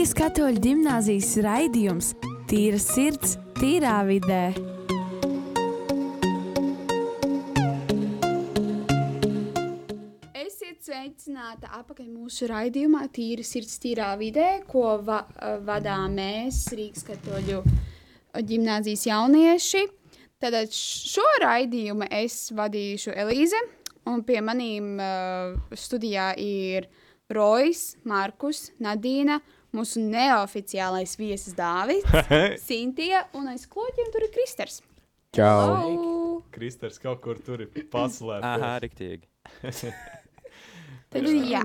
Rīgas katoļu gimnāzijas raidījums Tīra sirds, tīrā vidē. Esiet sveicināti atpakaļ mūsu raidījumā Tīra sirds, tīrā vidē, ko va vadām mēs, Rīgas katoļu gimnāzijas jaunieši. Tātad šo raidījumu es vadīšu Elīze, un pie manīm uh, studijā ir Rojas, Markus, Nadīna, mūsu neoficiālais viesis Dāvids, Sintija un aiz kloķiem tur ir Kristers. Čau! Kristers kaut kur tur ir paslēpts. Aha, riktīgi. Tad, jā,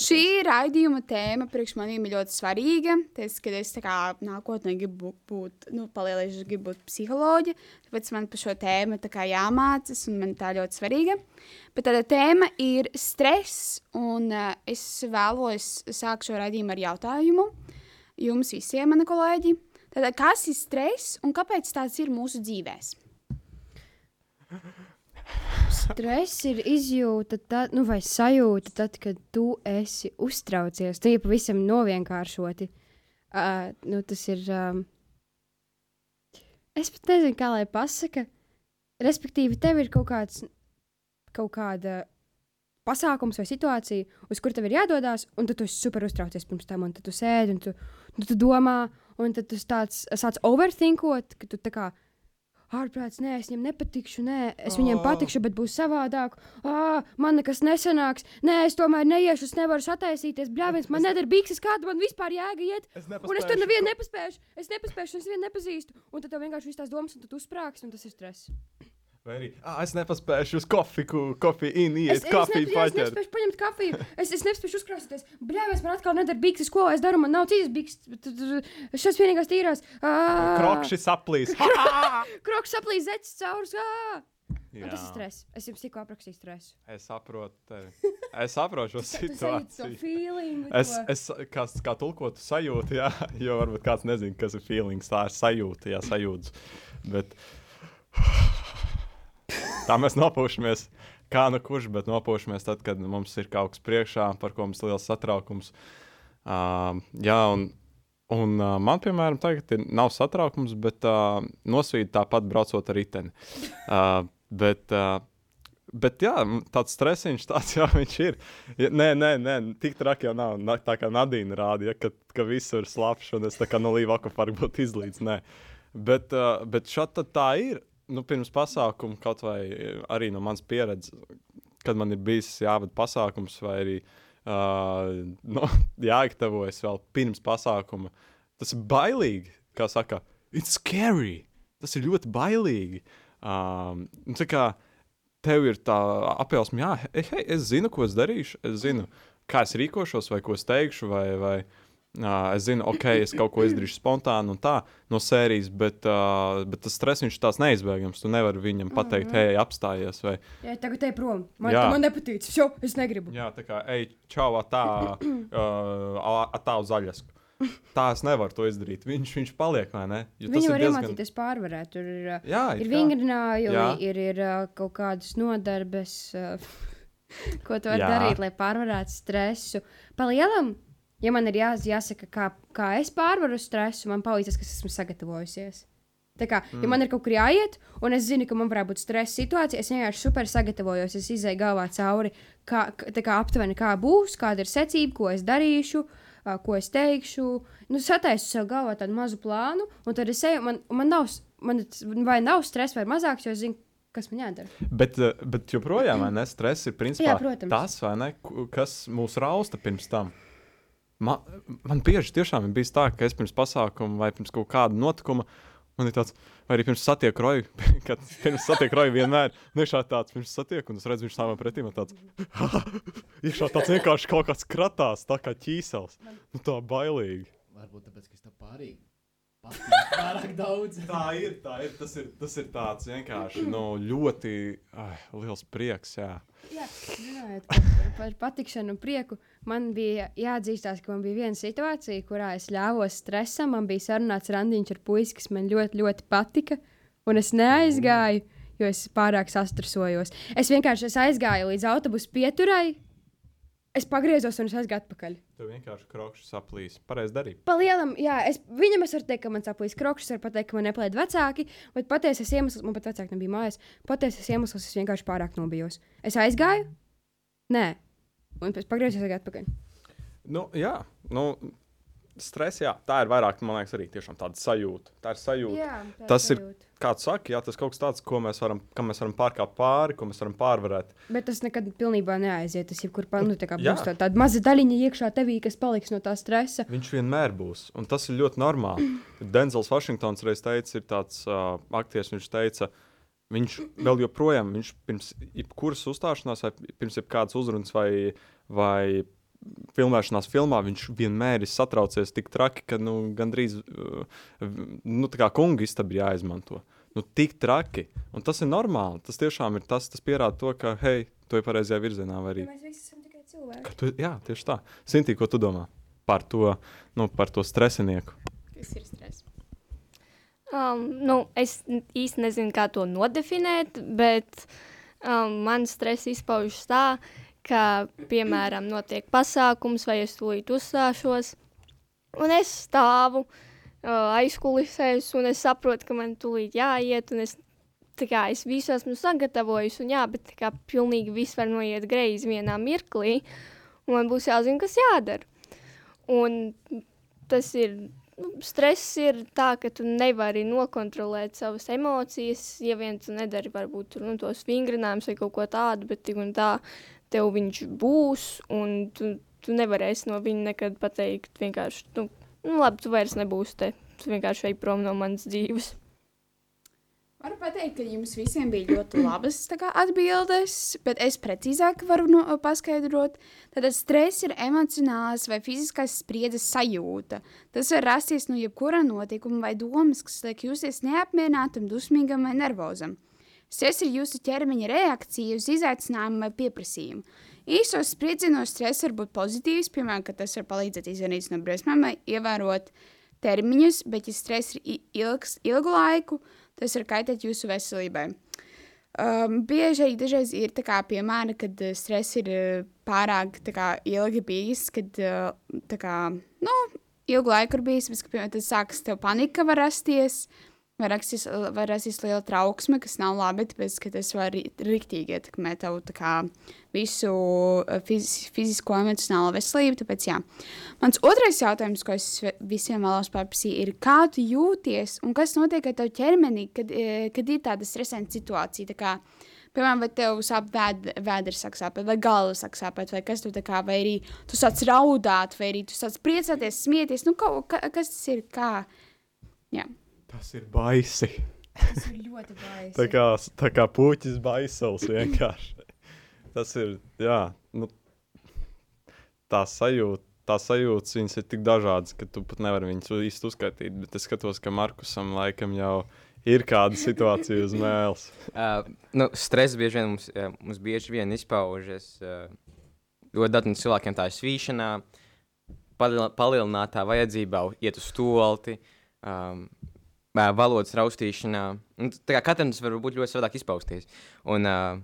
šī raidījuma tēma priekš maniem ir ļoti svarīga. Tas, kad es kā nākotnē gribu būt, nu, palielināšu, gribu būt psiholoģija, tāpēc man par šo tēmu kā jāmācas, un man tā ļoti svarīga. Bet tāda tēma ir stress, un uh, es vēlos sākt šo raidījumu ar jautājumu jums visiem, mani kolēģi. Tātad, kas ir stress un kāpēc tāds ir mūsu dzīvēm? Stress ir izjūta, tad, nu, vai sajūta, tad, kad tu esi uztraucies. Tu jau pavisam novienkāršoti. Uh, nu, tas ir. Um, es pat nezinu, kā lai pasaka. Respektīvi, tev ir kaut kāds, kaut kāda pasākums vai situācija, uz kur tev ir jādodas, un tu esi super uztraucies pirms tam, un tu sēdi, un tu, un tu domā, un tad tu tāds, sāc overthinkot, ka tu tā kā ārprāts, nē, es viņam nepatikšu, nē, es viņam patikšu, bet būs savādāk. Ah, man nekas nesanāks, nē, es tomēr neiešu, es nevaru sataisīties. Bļāviens, man nedara bīks, kāda man vispār jēga iet. Es Un es tur nevienu nepaspēju, es nepaspēju, un es vienu nepazīstu. Un tad tev vienkārši viss tās domas, un tu uzsprāgs, un tas ir stress. Vai arī, ah, es nepaspēju uz kofiju, kofiju, in, Es, iet, es, kafiju nepie- es paķert. nespēju paņemt kafiju, es, es nespēju uzkrāsties. Bļāviens, man atkal nedara bīks, ko es daru, man nav citas bīks. Šis vienīgās tīrās. Krokšs aplīs. Kroks saplīs zeķis Jā, tas ir stress. Es jums tikko aprakstīju stresu. es saprotu tevi. Es saprotu šo situāciju. feelingu. Es, to- es kā, kā tulkotu sajūtu, jā, jo varbūt kāds nezina, kas ir feelings. Tā ir sajūta, jā, sajūta. Bet tā mēs nopūšamies. Kā nu kurš, bet nopūšamies tad, kad mums ir kaut kas priekšā, par ko mums ir liels satraukums. Uh, jā, un, un uh, man, piemēram, tagad ir, nav satraukums, bet uh, nosvīd tāpat braucot ar riteni. Uh, bet, uh, Bet jā, tāds stresiņš, tāds viņš ir. Ja, nē, nē, nē, tik traki jau nav. Na, tā kā Nadīna rādīja, ka, ka visur ir slapjš, un es tā kā no Līva akvaparka būtu izlīdz. Nē. Bet, uh, bet šādi tā ir. Nu, pirms pasākuma, kaut vai arī no manas pieredzes, kad man ir bijis jāvada pasākums, vai arī uh, nu, jāgatavojas vēl pirms pasākuma. Tas ir bailīgi, kā saka, it's scary. Tas ir ļoti bailīgi. Um, tā kā tev ir tā apjausma, jā, hei, es zinu, ko es darīšu, es zinu, kā es rīkošos, vai ko es teikšu, vai, vai uh, es zinu, ok, es kaut ko izdarīšu spontāni un tā no sērijas, bet, uh, bet tas stress viņš ir tāds neizbēgams. Tu nevari viņam pateikt, hei, apstājies. Vai, Jā, tagad te prom. Man, man nepatīk. Šo, es negribu. jā, tā kā, ej, čau, tā, uh, tā uz zaļas. Tā es nevaru to izdarīt. Viņš, viņš paliek, vai ne? Viņu ir diezgan- iemācīties pārvarēt. Tur ir, uh, Jā, ir kā. vingrinājumi, Jā. ir, ir uh, kaut kādas nodarbes, uh, ko tu vari darīt, lai pārvarētu stresu. Palielam, ja man ir jā, jāsaka, kā, kā es pārvaru stresu, man palīdz tas, kas esmu sagatavojusies. Tā kā, mm. ja man ir kaut kur jāiet, un es zinu, ka man varētu būt stresa situācija, es vienkārši super sagatavojos. Es izēju galvā cauri, kā, kā aptuveni kā būs, kāda ir secība, ko es darīšu, ko es teikšu. Nu, sataisu sev galvā tādu mazu plānu, un tad es eju, man, man nav, man vai nav stresa, vai mazāks, jo es zinu, kas man jādara. Bet, bet joprojām vai ne, stress ir principā Jā, protams. tas, ne, kas mūs rausta pirms tam. Man, man bieži tiešām ir bijis tā, ka es pirms pasākuma vai pirms kaut kāda notikuma, man ir tāds, vai arī pirms satieku roju, kad pirms satieku roju vienmēr, nu, ir tāds, pirms satieku, un es redzu, viņš stāv pretī, man tāds, iekšā tāds vienkārši kaut kāds kratās, tā kā ķīsels. Nu, tā bailīgi. Varbūt tāpēc, ka es tev pārīgi. Pārāk daudz. Tā ir, tā ir, tas ir, tas ir tāds vienkārši, nu, ļoti ai, liels prieks, jā. Jā, runājot par, par patikšanu un prieku, man bija jāatzīstās, ka man bija viena situācija, kurā es ļāvos stresam. Man bija sarunāts randiņš ar puisi, kas man ļoti, ļoti patika, un es neaizgāju, jo es pārāk sastrusojos. Es vienkārši es aizgāju līdz autobusu pieturai. Es pagriezos un es aizgāju atpakaļ. Tev vienkārši krokšs saplīs. Pareizi darīt. Palielam, jā, es, viņam es varu teikt, ka man saplīs krokšs, var pateikt, ka man neplēd vecāki, bet patiesais iemesls, man pat vecāki nebija mājās, patiesais iemesls, es vienkārši pārāk nobijos. Es aizgāju? Nē. Un pēc pagriezos aizgāju atpakaļ. Nu, jā, nu, stress, jā, tā ir vairāk, man liekas, arī tiešām tāda sajūta. Tā ir sajūta. Jā, tā Tas ir- sajūta. Kā tu saki, jā, tas kaut kas tāds, ko mēs varam, kam mēs varam pārkāpt pāri, ko mēs varam pārvarēt. Bet tas nekad pilnībā neaiziet. Tas jebkur pa- nu, tā kā Jā. būs tā, tāda maza daļiņa iekšā tevī, kas paliks no tā stresa. Viņš vienmēr būs, un tas ir ļoti normāli. Denzels Vašingtons reiz teica, ir tāds uh, aktieris, viņš teica, viņš vēl joprojām, viņš pirms jebkuras uzstāšanās, vai pirms jebkādas uzrunas vai, vai filmēšanās filmā, viņš vienmēr ir satraucies tik traki, ka nu, gandrīz uh, nu, tā kā kunga istaba ir jāizmanto. Nu, tik traki, un tas ir normāli. Tas tiešām ir tas, tas pierāda to, ka, hei, tu ej pareizajā virzienā, arī Mēs visi esam tikai cilvēki. Tu, jā, tieši tā. Sintī, ko tu domā par to, nu, par to stresinieku? Kas ir stress? Um, nu, es īsti nezinu, kā to nodefinēt, bet um, man stress izpaužas tā, ka, piemēram, notiek pasākums vai es tūlīt uzstāšos, un es stāvu uh, aizkulisēs, un es saprotu, ka man tūlīt jāiet, un es, kā, es visu esmu sagatavojis, un jā, bet kā pilnīgi viss var noiet greizi vienā mirklī, un man būs jāzina, kas jādara. Un tas ir nu, stress ir tā, ka tu nevari nokontrolēt savas emocijas, ja vien tu nedari varbūt nu, tos vingrinājumus vai kaut ko tādu, bet tik un tā tev viņš būs, un tu, tu nevarēsi no viņa nekad pateikt vienkārši, nu, nu labi, tu vairs nebūsi te, tu vienkārši ej prom no manas dzīves. Varu pateikt, ka jums visiem bija ļoti labas kā, atbildes, bet es precīzāk varu no, paskaidrot. Tad stress ir emocionāls vai fiziskās spriedzes sajūta. Tas var rasties no jebkura notikuma vai domas, kas liek justies neapmierinātam, dusmīgam vai nervozam. Stress ir jūsu ķermeņa reakcija uz izaicinājumu vai pieprasījumu. Īsos spriedzienos stress var būt pozitīvs, piemēram, ka tas var palīdzēt izvairīties no briesmām vai ievērot termiņus, bet, ja stress ir ilgs, ilgu laiku, tas var kaitēt jūsu veselībai. Um, bieži arī dažreiz ir tā kā piemēri, kad uh, stress ir uh, pārāk kā, ilgi bijis, kad uh, kā, nu, ilgu laiku ir bijis, bet, ka, piemēram, tad sākas panika var rasties, var rasties, var rasties liela trauksme, kas nav labi, tāpēc, ka tas var ri- riktīgi ietekmēt tavu kā visu uh, fiz, fizisko emocionālo veselību, tāpēc, jā. Mans otrais jautājums, ko es visiem vēlos paprasīt, ir, kā tu jūties un kas notiek ar tavu ķermeni, kad, eh, kad ir tāda stresanta situācija? Tā kā, piemēram, vai tev sāp vēd, vēders, sāk sāpēt, vai galva sāk sāpēt, vai kas tu tā kā, vai arī tu sāc raudāt, vai arī tu sāc priecāties, smieties, nu, kaut, ka, kas tas ir, kā, jā. Tas ir baisi. Tas ir ļoti baisi. Tā kā, tā kā puķis baisels vienkārši. Tas ir, jā, nu, tā sajūta. Tā sajūta, viņas ir tik dažādas, ka tu pat nevari viņas īsti uzskaitīt. Bet es skatos, ka Markusam laikam jau ir kāda situācija uz mēles. Uh, nu, stress bieži vien mums, mums bieži vien izpaužas uh, ļoti daudziem cilvēkiem tā ir svīšanā, paliel, palielinātā vajadzībā iet uz stolti, um, valodas raustīšanā. Un, tas var būt ļoti savādāk izpausties. Un uh,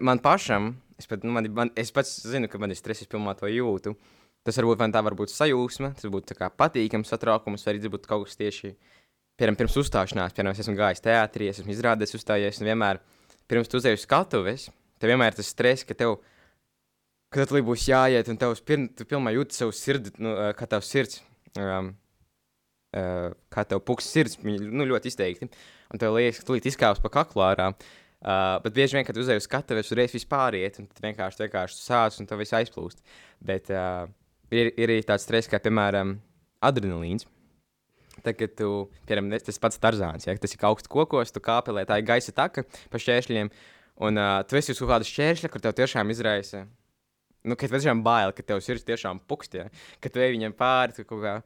man pašam, es, pat, nu, man, man, es pats zinu, ka man ir stress, es pilnībā to jūtu. Tas varbūt vai tā var būt sajūsma, tas būtu patīkams satraukums, vai arī būtu kaut kas tieši piemēram, pirms uzstāšanās, piemēram, es esmu gājis teātrī, es esmu izrādījis, uzstājies, un vienmēr pirms tu uzēji uz skatuves, tev vienmēr ir tas stress, ka tev, ka tev būs jāiet, un tev pirm, tu pilnībā jūti savu sirdi, nu, kā tavs sirds, um, uh, kā tev puks sirds, nu, ļoti izteikti, un tev liekas, ka tulīt izkāps pa kaklu ārā. Uh, bet bieži vien, kad uzēji uz skatuves, uzreiz viss pāriet, un tad vienkārši, vienkārši sāc, un tev viss aizplūst. Bet uh, ir, ir arī tāds stress, kā, piemēram, adrenalīns. Tad, kad tu, piemēram, tas pats tarzāns, ja, tas ir augsts kokos, tu kāpi, lai tā ir gaisa taka pa šķēršļiem, un uh, tu esi uz kaut kāda šķēršļa, kur tev tiešām izraisa, nu, ka tev tiešām bail, ka tev sirds tiešām pukst, ja, ka tu ej viņam pāri, tu kaut kā,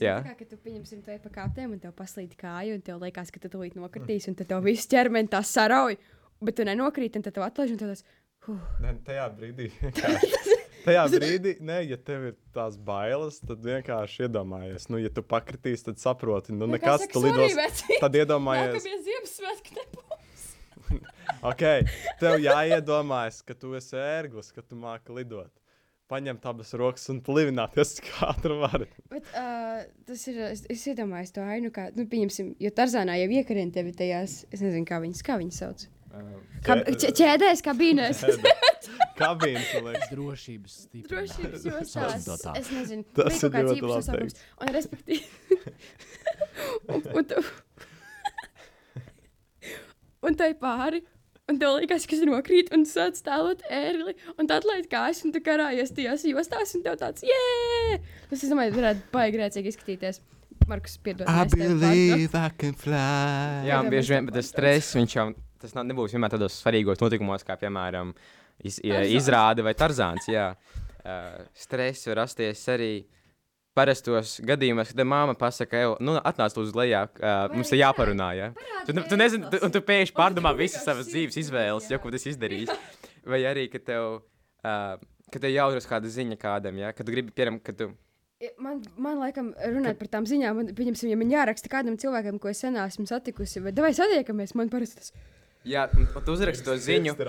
jā. Tā kā tu pieņemsim to pa kāptēm, un tev paslīd kāju, un tev liekas, ka tu tūlīt nokritīs, un tad tev viss ķermenis tā sarauj, bet tu nenokrīt, un tad tev atlaiž, un tad tas, huh, Nē, tajā brīdī. Tajā brīdī, ne, ja tev ir tās bailes, tad vienkārši iedomājies, nu, ja tu pakritīsi, tad saproti, nu, nekas tu lidos. Tad iedomājies, Nākamie Ziemassvētki nebūs. ok, tev jāiedomājas, ka tu esi ērglis, ka tu māki lidot. Paņemt abas rokas un plivināties, kā tur var. Bet, uh, tas ir. Es, es iedomājos to ainu, kā. Nu, pieņemsim, jo Tarzānā jau iekarina tevi tajās. Es nezinu, kā viņas, kā viņas sauc. Kā, ķē- ķēdēs, kabīnēs. Kabīnes, liekas. Drošības stiprinājums. Drošības jostās. Es nezinu, Tas ir kāds ļoti īpašs labi nosaukums. Un, respektīvi, un, un, tu, un tai pāri. Un tev liekas, ka es nokrītu un sāc stāvot ērgli, un tad atlaid kājas, un tu karājies tajās jostās, un tev tāds, jē! Tas, es domāju, varētu baigi rēcīgi izskatīties. Markus, piedod. I believe I can fly. Jā, bieži vien bet tas stress, viņš jau tas nav, nebūs vienmēr tādos svarīgos notikumos, kā piemēram iz, Tarzāns. izrāde vai tarzāns. Jā. Uh, stress var rasties arī parastos gadījumos, kad māma pasaka, ej, nu, atnāc uz lejā, uh, mums ir jāparunā. Ja? Tu, tu nezini, tu, un tu pēkšņi pārdomā visas savas dzīves izvēles, jau ko tas izdarīs. Vai arī, ka tev, uh, ka tev jāuzras kāda ziņa kādam, ja? kad tu gribi, piemēram, kad tu. Man, man laikam, runāt par tām ziņām, man, pieņemsim, ja man jāraksta kādam cilvēkam, ko es sen esmu satikusi, vai vai satiekamies, man parasti tas Jā, un, un tu uzraksti to ziņu. Tu,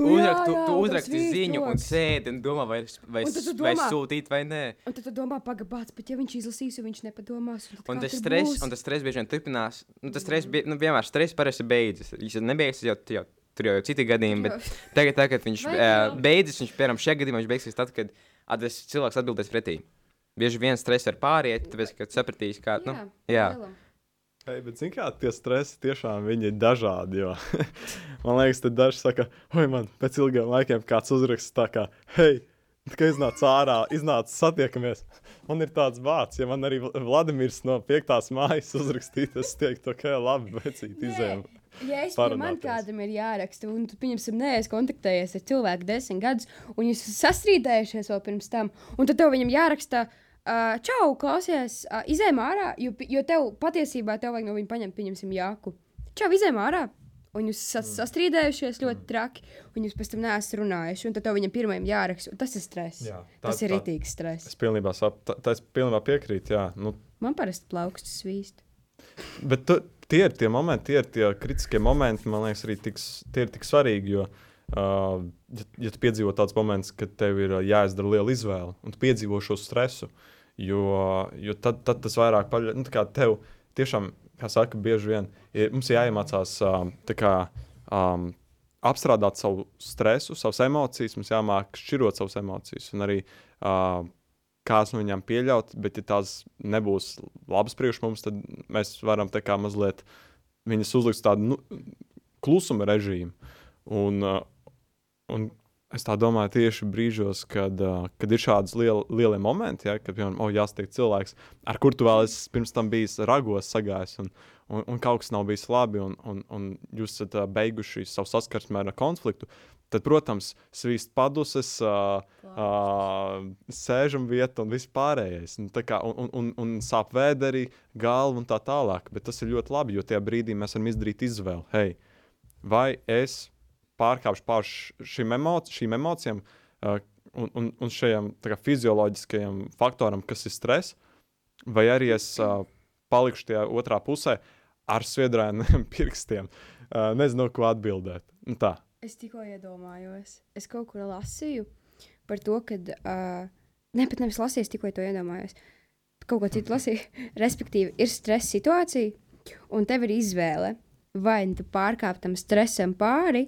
uzrak, jā, tu, jā, tu uzraksti ziņu un sēdi un domā, vai, vai, Un tad tu vai domā- sūtīt vai nē. Un tad tu domā, pagabāts, bet ja viņš izlasīs, viņš nepadomās, un, Un tas stress, un tas stress bieži vien turpinās. Nu, tas stress, bie, nu, vienmēr stress parasti beidzas. Ja nebeigsies, jau, jau tur jau ir citi gadījumi, bet tagad, tagad kad viņš uh, beidzas, viņš, piemēram, šajā gadījumā viņš beigsies tad, kad atves cilvēks atbildēs pretī. Bieži vien stress var pāriet, tāpēc, ka sapratīs, kā, nu, jā. lielam. Hey, bet, zini, kā tie stresi tiešām ir dažādi. Jo, man liekas, te daži saka, oi, man pēc ilgiem laikiem kāds uzraksta tā kā, hei, tikai iznāca ārā, iznāca satiekamies. Man ir tāds vārds, ja man arī Vladimirs no piektās mājas uzrakstītu, es teiktu, ka labi, vecīt, izējām. Ja es ja man kādam ir jāraksta, un tu, pieņemsim, neesi kontaktējies ar cilvēku desmit gadus, un jūs esat sastrīdējušies vēl pirms tam, un tad tev viņam jāraksta, uh, čau, klausies, uh, izējām ārā, jo, jo tev patiesībā tev vajag no viņa paņemt, pieņemsim, jāku. Čau, izējām ārā! Un jūs esat Mm. sastrīdējušies ļoti traki, un jūs pēc tam neesat runājuši. Un tad tev viņam pirmajam jāraksta. un Tas ir stress. Jā, tā- tas ir rītīgs stress. Es pilnībā, sap, tā, tā es pilnībā piekrītu, jā. Nu, Man parasti plaukstas svīst. Bet tu, tie ir tie momenti, tie ir tie kritiskie momenti, man liekas, arī tik, tie ir tik svarīgi. Jo, uh, ja, ja tu piedzīvo tāds moments, kad tev ir uh, jāizdara liela izvēle, un tu piedzīvo šo stresu, jo, jo tad, tad tas vairāk paļaujas. Nu, tev tiešām, kā saka, bieži vien ir, mums ir jāiemācās um, kā, um, apstrādāt savu stresu, savas emocijas, mums jāmāk šķirot savas emocijas. Un arī uh, kāds no viņām pieļaut, bet, ja tās nebūs labas priekš mums, tad mēs varam tā kā mazliet viņas uzlikt uz tādu nu, klusuma režīmu. Un, uh, un es tā domāju, tieši brīžos, kad, uh, kad ir šādi liel, lielie momenti, ja, kad piemēram, oh, jāsatiek cilvēks, ar kuru tu vēl esi pirms tam bijis ragos sagājis. Un, Un, un kaut kas nav bijis labi, un, un, un jūs esat uh, beiguši savu saskarsmi ar konfliktu, tad, protams, svīst paduses, uh, uh, sēžam vieta un viss pārējais. Un, tā kā, un, un, un, un sāp vēderi, galva un tā tālāk. Bet tas ir ļoti labi, jo tajā brīdī mēs varam izdarīt izvēli. Hei, vai es pārkāpšu pār šīm, emoci šīm emocijām uh, un, un, un tā kā, fizioloģiskajam faktoram, kas ir stress, vai arī es uh, palikšu tajā otrā pusē ar sviedrāniem pirkstiem. Uh, nezinu, ko atbildēt. Nu, tā. Es tikko iedomājos, es kaut kur lasīju par to, ka. Uh, ne, pat nevis lasīju, es tikko to iedomājos. Kaut ko citu lasīju. Respektīvi, ir stresa situācija, un tev ir izvēle. Vai nu tu pārkāp tam stresam pāri,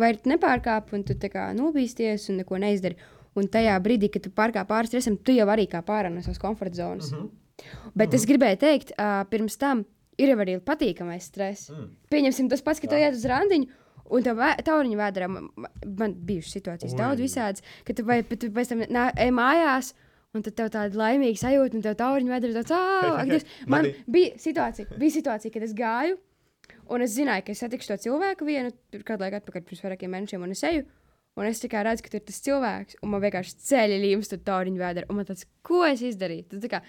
vai tu nepārkāp, un tu nobīsties un neko neizdari. Un tajā brīdī, kad tu pārkāp pāri stresam, tu jau arī kā pārā no savas komforta zonas. Mm -hmm. Bet es gribēju teikt, uh, pirms tam ir arī patīkamais stress. Mm. Pieņemsim, tas pats, ka tu iet uz randiņu. Un tā tauriņa vēdā man, bija situācijas daudz visādas, ka tu, vai, tu pēc tam ej mājās, un tad tev tāda laimīga sajūta, un tev tauriņa vēdā ir tāds, ah. Man bija situācija, bija situācija, kad es gāju, un es zināju, ka es satikšu to cilvēku vienu, tur kādu laiku atpakaļ, pirms vairākiem mēnešiem, un es eju. Un es tikai redzu, ka tur ir tas cilvēks, un man vienkārši ceļā līnijas, tur tauriņa vēdā. Un man tāds, ko es izdarīju? Tad, kā,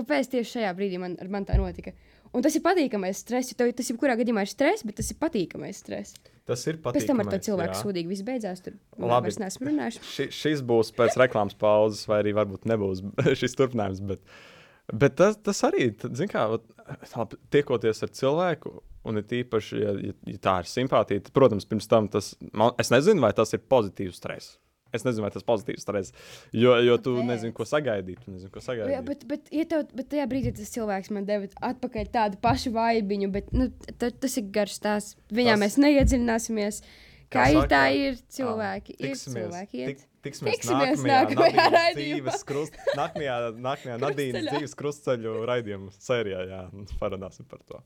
kāpēc tieši šajā brīdī man, man tā notika? Un tas ir patīkamais stress, jo tev, tas jebkurā gadījumā ir stress, bet tas ir patīkamais stress. Tas ir Pēc tam ar to cilvēku jā. sūdīgi viss beidzās. Tur Labi. mēs neesam runājuši. Ši, šis būs pēc reklāmas pauzes, vai arī varbūt nebūs šis turpinājums. Bet, bet tas, tas arī, tad, zin kā, vat, tiekoties ar cilvēku, un it īpaši, ja, ja, ja tā ir simpātija, tad, protams, pirms tam tas, man, es nezinu, vai tas ir pozitīvs stress. Es nezinu, vai tas ir pozitīvs stress. Jo, jo tu Kāpēc? nezini, ko sagaidīt. Tu nezini, ko Jā, sagaidīt. bet, bet, ja tev, bet tajā brīdī tas cilvēks man deva atpakaļ tādu pašu vaibiņu, bet nu, t- tas ir garš tās. Viņā Tas- mēs neiedziļināsimies. Kā, Kā ir, tā ir cilvēki. Ir Tiksimies, cilvēki. tik, Iet. Tiksimies, Tiksimies nākamajā, nākamajā raidījumā. krust, nākamajā, nākamajā Nadīnas dzīves krustceļu raidījuma sērijā. Jā, parunāsim par to.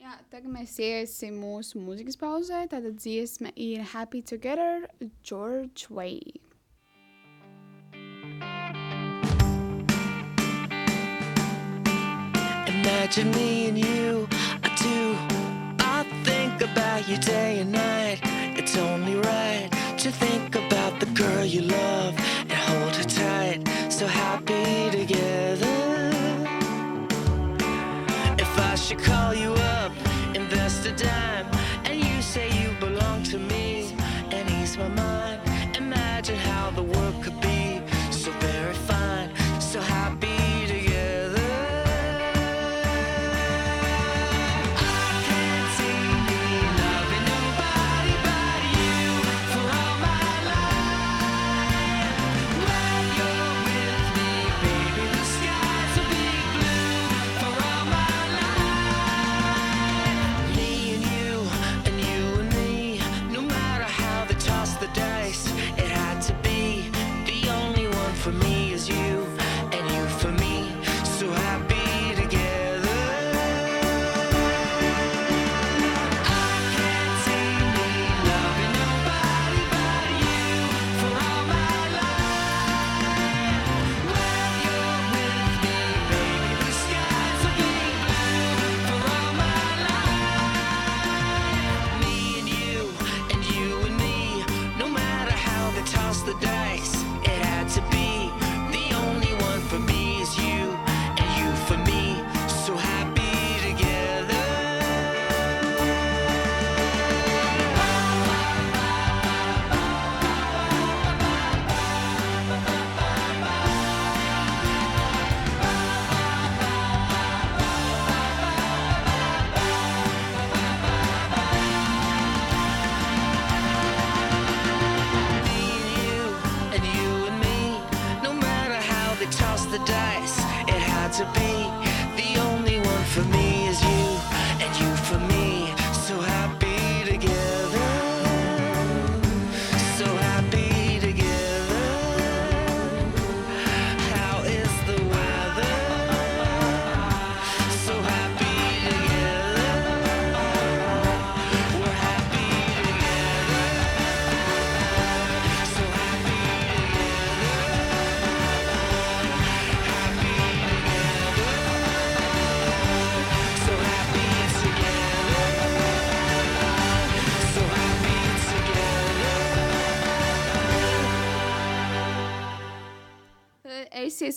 Jā, tagad mēs iesim mūsu mūzikas pauzē. Tātad dziesma ir Happy Together, George Way. Imagine me and you, I do. I think about you day and night. It's only right to think about the girl you love and hold her tight. So happy together. If I should call you up,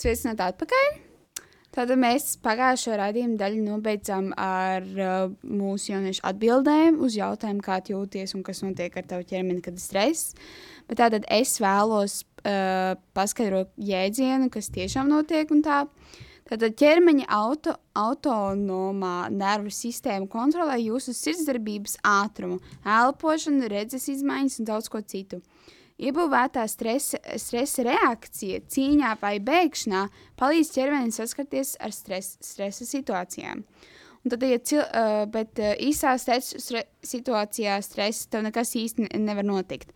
Esiet sveicināti atpakaļ. Tātad mēs pagājušo raidījumu daļu nobeidzām ar uh, mūsu jauniešu atbildēm uz jautājumu, kā jūties un kas notiek ar tavu ķermeni, kad ir stress. Bet tātad es vēlos uh, paskaidrot jēdzienu, kas tiešām notiek un tā. Tātad ķermeņa auto, autonomā nervu sistēma kontrolē jūsu sirdsdarbības ātrumu, elpošanu, redzes izmaiņas un daudz ko citu. Iebūvētā stresa, stresa reakcija cīņā vai bēgšanā palīdz ķermenim saskarties ar stres, stresa situācijām. Un tad, ja cil, uh, bet uh, īsā stresa stre, situācijā stresa tev nekas īsti ne- nevar notikt.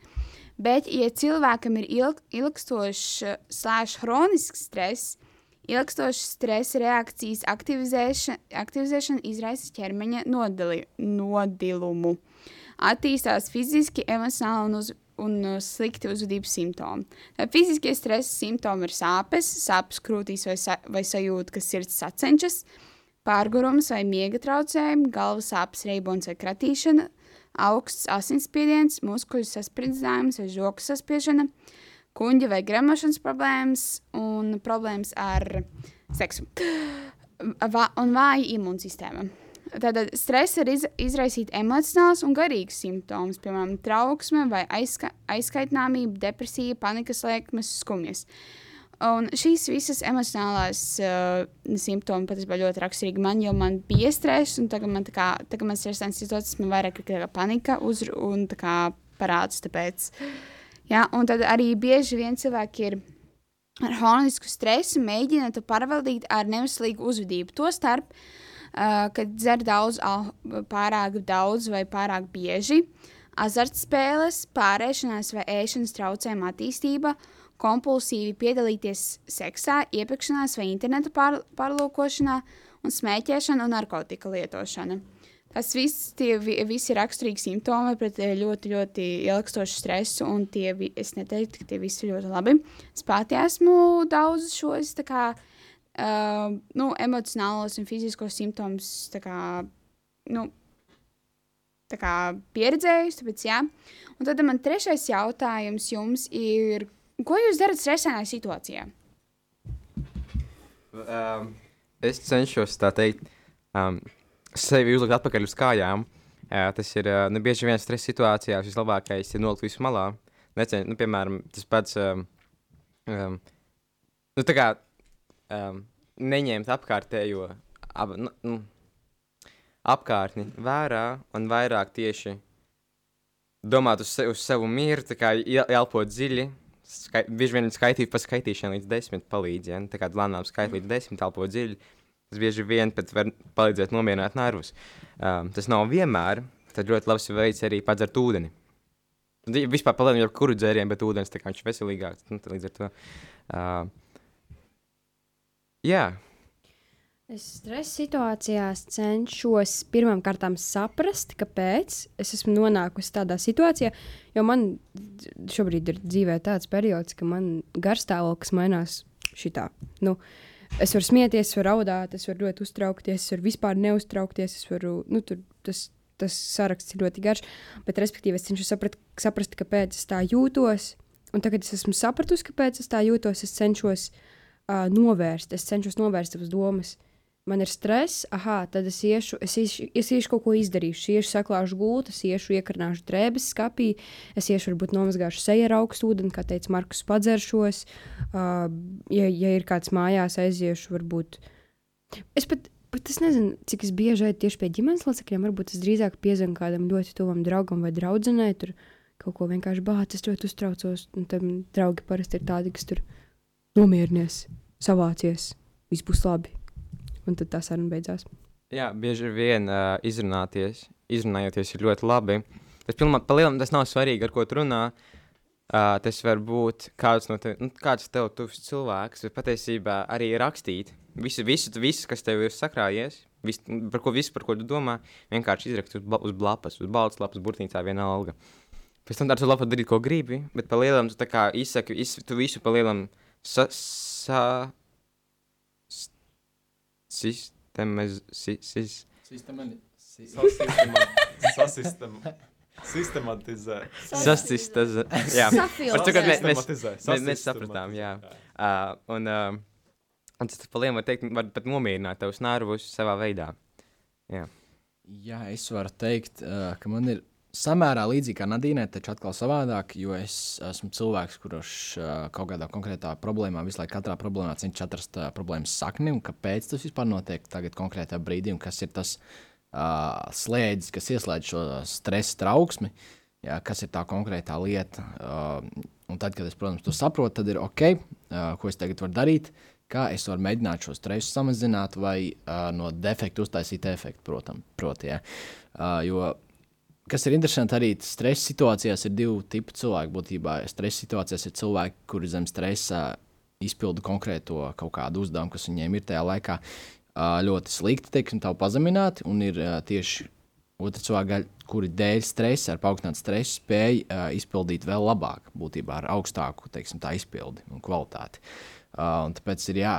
Bet, ja cilvēkam ir ilg, ilgstošs, slēdz hronisks stress, ilgstošas stresa reakcijas aktivizēšana, aktivizēšana izraisa ķermeņa nodali, nodilumu. Attīstās fiziski, emocionāli un, uz, un uh, slikti uzvedības simptomi. Fiziskie stresa simptomi ir sāpes, sāpes krūtīs vai, sa vai sajūta, ka sirds sacenšas, pārgurums vai miega traucējumi, galvas sāpes, reibons vai kratīšana, augsts asinsspiediens, muskuļu sasprindzinājumus vai žoku saspiešana, kuģa vai gremošanas problēmas un problēmas ar seksu Va un vāja imūnsistēma. Tātad stresa var iz izraisīt emocionāls un garīgs simptoms, piemēram, trauksme vai aizska aizskaitnāmība, depresija, panikas lēkmes, skumjas. Un šīs visas emocionālās uh, simptomi patiesībā ļoti raksturīgi man, jo man bija stress, un tagad man, tā kā, tagad man stresēns situācijas, man vairāk ir panika uz, un tā kā parāds, tāpēc, Ja, un tad arī bieži vien cilvēki ir ar hronisku stresu, mēģina to pārvaldīt ar neveselīgu uzvedību. Tostarp, uh, kad dzer daudz, al- pārāk daudz vai pārāk bieži, azartspēles, pārēšanās vai ēšanas traucējuma attīstība, kompulsīvi piedalīties seksā, iepirkšanās vai interneta pār, pārlūkošanā, un smēķēšana un narkotika lietošana. Tas viss, vi- visi ir raksturīgi simptomi pret eh, ļoti, ļoti ilgstošu stresu, un tie, vi- es neteiktu, ka tie visi ir ļoti labi. Es pati esmu daudz šos, tā kā, uh, nu, emocionālos un fiziskos simptomus, nu, kā pieredzējusi, tāpēc jā. Un tad man trešais jautājums jums ir, ko jūs darat stresainā situācijā? Um, es cenšos tā teikt, um, sevi uzlikt atpakaļ uz kājām. Uh, tas ir uh, nu, bieži vien stresa situācijās vislabākais ir nolikt visu malā. Necen, nu, piemēram, tas pats. Um, um, nu, tā kā um, neņemt apkārtējo ap, nu, nu, apkārtni vērā un vairāk tieši domāt uz, se, uz savu mieru, kā elpot dziļi. Skai, bieži vien skaitīt pa skaitīšanu līdz desmit palīdz, ja? Nu, tā kā lēnām skait līdz desmit, elpot dziļi. Tas bieži vien pat var palīdzēt nomierināt nervus. Um, tas nav vienmēr, tad ļoti labs veids arī padzert ūdeni. Vispār palielināt jau kuru dzērienu, bet ūdens tā kā viņš veselīgāks. Nu, līdz ar to. Uh, jā, Es stresa situācijās cenšos pirmām kārtām saprast, kāpēc es esmu nonākusi tādā situācijā. Jo man šobrīd ir dzīvē tāds periods, ka man garstāvoklis mainās šitā. Nu, es varu smieties, es varu raudāt, es varu ļoti uztraukties, es varu vispār neuztraukties. Es varu, nu, tur, tas, tas saraksts ir ļoti garš, bet respektīvi es cenšos saprat, saprast, kāpēc es tā jūtos. Un tagad es esmu sapratusi, kāpēc es tā jūtos. Es cenšos uh, novērst, es cenšos novērst savas domas man ir stress, ah, tad es iešu, es iešu, es iešu kaut ko izdarīšu. Es iešu, saklāšu gultu, es iešu, iekarnāšu drēbes skapī, es iešu, varbūt nomazgāšu seju ar augstu ūdeni, kā teica Markus, padzeršos. Uh, ja, ja ir kāds mājās, aiziešu, varbūt. Es pat, pat es nezinu, cik es bieži eju tieši pie ģimenes locekļiem. Varbūt es drīzāk piezvanu kādam ļoti tuvam draugam vai draudzenei. Tur kaut ko vienkārši bācis, es ļoti uztraucos. Tam draugi parasti ir tādi, kas tur nomierinies, savācies, viss būs labi. Un tad tā saruna beidzās. Jā, bieži vien uh, izrunāties, izrunājoties ir ļoti labi. Tas pilnībā palielināt, tas nav svarīgi, ar ko tu runā. Uh, tas var būt kāds no tev, nu, kāds tev tuvs cilvēks, bet patiesībā arī rakstīt. Visu, visu, visu kas tev ir sakrājies, visu, par ko, visu, par ko tu domā, vienkārši izrakst uz, uz lapas, uz balts lapas, burtnīcā vienalga. Pēc tam tu labi darīt, ko gribi, bet palielināt, tu tā kā izsaki, iz, tu visu palielināt sa, sa, s- sistemaz, si, sis, Sistemani- si- Sasistem- Sistematizē. Sasistas. Jā, Safiltrē. Un tagad mēs, mēs, mēs, mēs sapratām, jā. Uh, un, uh, un tas paliem var teikt, var pat nomierināt tavus nervus savā veidā. Jā, es varu teikt, uh, ka man ir samērā līdzīgi kā Nadīnai, taču atkal savādāk, jo es esmu cilvēks, kurš kaut kādā konkrētā problēmā, visu laiku katrā problēmā cenšas atrast problēmas sakni un kāpēc tas vispār notiek tagad konkrētā brīdī un kas ir tas uh, slēdzis, kas ieslēdz šo stresa trauksmi. Jā, kas ir tā konkrētā lieta? Uh, un tad, kad es, protams, to saprotu, tad ir ok, uh, ko es tagad varu darīt, kā es varu mēģināt šo stresu samazināt vai uh, no defekta uztaisīt efektu, protams. Proti, ja. uh, kas ir interesanti, arī stresa situācijās ir divi tipi cilvēku. Būtībā stresa situācijās ir cilvēki, kuri zem stresa izpilda konkrēto kaut kādu uzdevumu, kas viņiem ir tajā laikā ļoti slikti, teiksim, tā pazemināti. Un ir tieši otrs cilvēks, kuri dēļ stresa, ar paaugstinātu stresu, spēj ā, izpildīt vēl labāk, būtībā ar augstāku teiksim, izpildi un kvalitāti. Un tāpēc ir jā,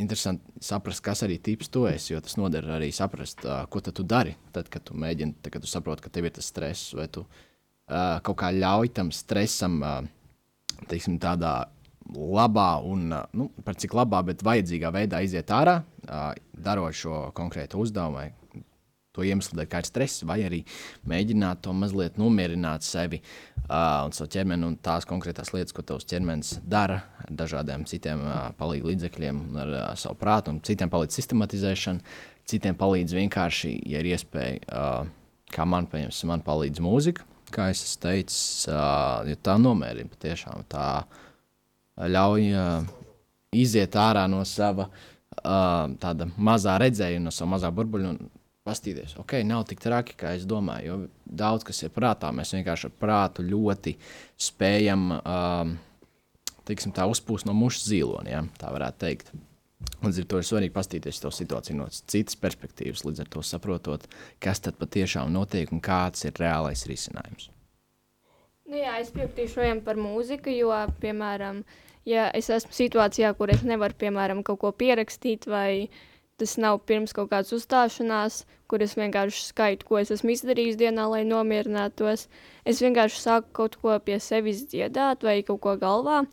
interesanti saprast, kas arī tips tu esi, jo tas noder arī saprast, uh, ko tu dari. Tad, kad tu mēģini, tad, kad tu saproti, ka tev ir tas stress, vai tu uh, kaut kā ļauj tam stresam, uh, teiksim, tādā labā un, uh, nu, par cik labā, bet vajadzīgā veidā iziet ārā, uh, darot šo konkrētu uzdevumu. vai To iemeslu dēļ, kā ir stress, vai arī mēģināt to mazliet nomierināt sevi uh, un savu ķermeni un tās konkrētās lietas, ko tavs ķermenis dara ar dažādiem citiem uh, palīdzības līdzekļiem, ar uh, savu prātu, un citiem palīdz sistematizēšana, citiem palīdz vienkārši, ja ir iespēja, uh, kā man, piemēram, man palīdz mūzika, kā es teicis, uh, ja tā nomērina patiešām tā ļauj uh, iziet ārā no sava uh, tāda mazā redzējuma, no sava mazā burbuļa pastīties. Ok, nav tik traki, kā es domāju, jo daudz kas ir prātā. Mēs vienkārši ar prātu ļoti spējam, um, teiksim, tā uzpūst no mušas zīloni, ja? tā varētu teikt. Līdz ar to ir svarīgi paskatīties to situāciju no citas perspektīvas, līdz ar to saprotot, kas tad patiešām notiek un kāds ir reālais risinājums. Nu, jā, es piekritīšu šodien par mūziku, jo, piemēram, ja es esmu situācijā, kur es nevaru, piemēram, kaut ko pierakstīt, vai tas nav pirms kaut kādas uzstāšanās, kur es vienkārši skaitu, ko es esmu izdarījis dienā, lai nomierinātos, es vienkārši sāku kaut ko pie sevis dziedāt vai kaut ko galvā,